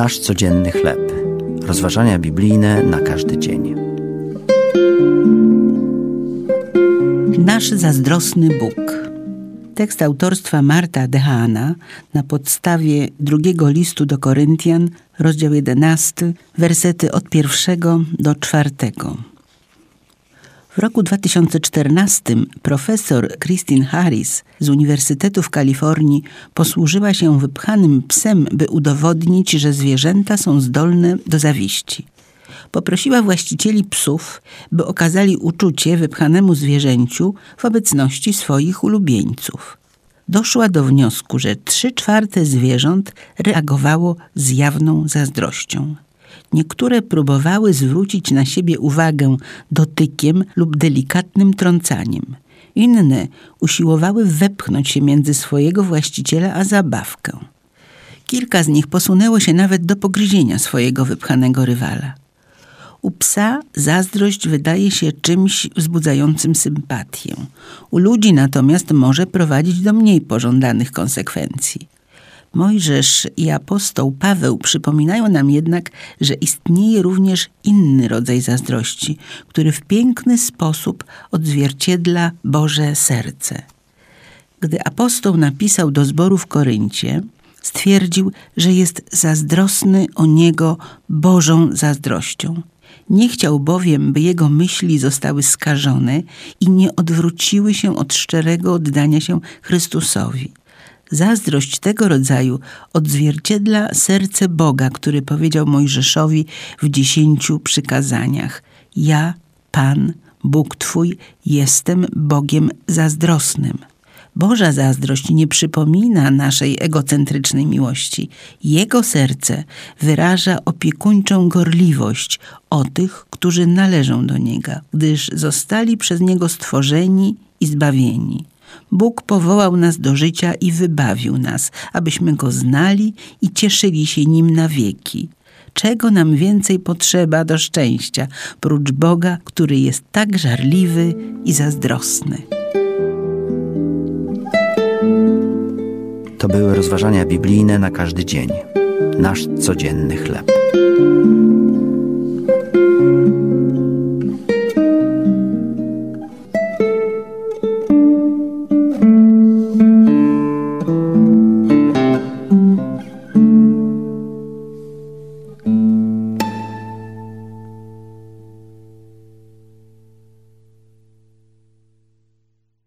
Nasz codzienny chleb. Rozważania biblijne na każdy dzień. Nasz zazdrosny Bóg. Tekst autorstwa Marta Dehana na podstawie drugiego listu do Koryntian, rozdział 11, wersety od pierwszego do czwartego. W roku 2014 profesor Christine Harris z Uniwersytetu w Kalifornii posłużyła się wypchanym psem, by udowodnić, że zwierzęta są zdolne do zawiści. Poprosiła właścicieli psów, by okazali uczucie wypchanemu zwierzęciu w obecności swoich ulubieńców. Doszła do wniosku, że trzy czwarte zwierząt reagowało z jawną zazdrością. Niektóre próbowały zwrócić na siebie uwagę dotykiem lub delikatnym trącaniem. Inne usiłowały wepchnąć się między swojego właściciela a zabawkę. Kilka z nich posunęło się nawet do pogryzienia swojego wypchanego rywala. U psa zazdrość wydaje się czymś wzbudzającym sympatię. U ludzi natomiast może prowadzić do mniej pożądanych konsekwencji. Mojżesz i apostoł Paweł przypominają nam jednak, że istnieje również inny rodzaj zazdrości, który w piękny sposób odzwierciedla Boże serce. Gdy apostoł napisał do zboru w Koryncie, stwierdził, że jest zazdrosny o niego Bożą zazdrością. Nie chciał bowiem, by jego myśli zostały skażone i nie odwróciły się od szczerego oddania się Chrystusowi. Zazdrość tego rodzaju odzwierciedla serce Boga, który powiedział Mojżeszowi w dziesięciu przykazaniach: Ja, Pan, Bóg Twój, jestem Bogiem zazdrosnym. Boża zazdrość nie przypomina naszej egocentrycznej miłości. Jego serce wyraża opiekuńczą gorliwość o tych, którzy należą do Niego, gdyż zostali przez Niego stworzeni i zbawieni. Bóg powołał nas do życia i wybawił nas, abyśmy Go znali i cieszyli się Nim na wieki. Czego nam więcej potrzeba do szczęścia, prócz Boga, który jest tak żarliwy i zazdrosny? To były rozważania biblijne na każdy dzień. Nasz codzienny chleb.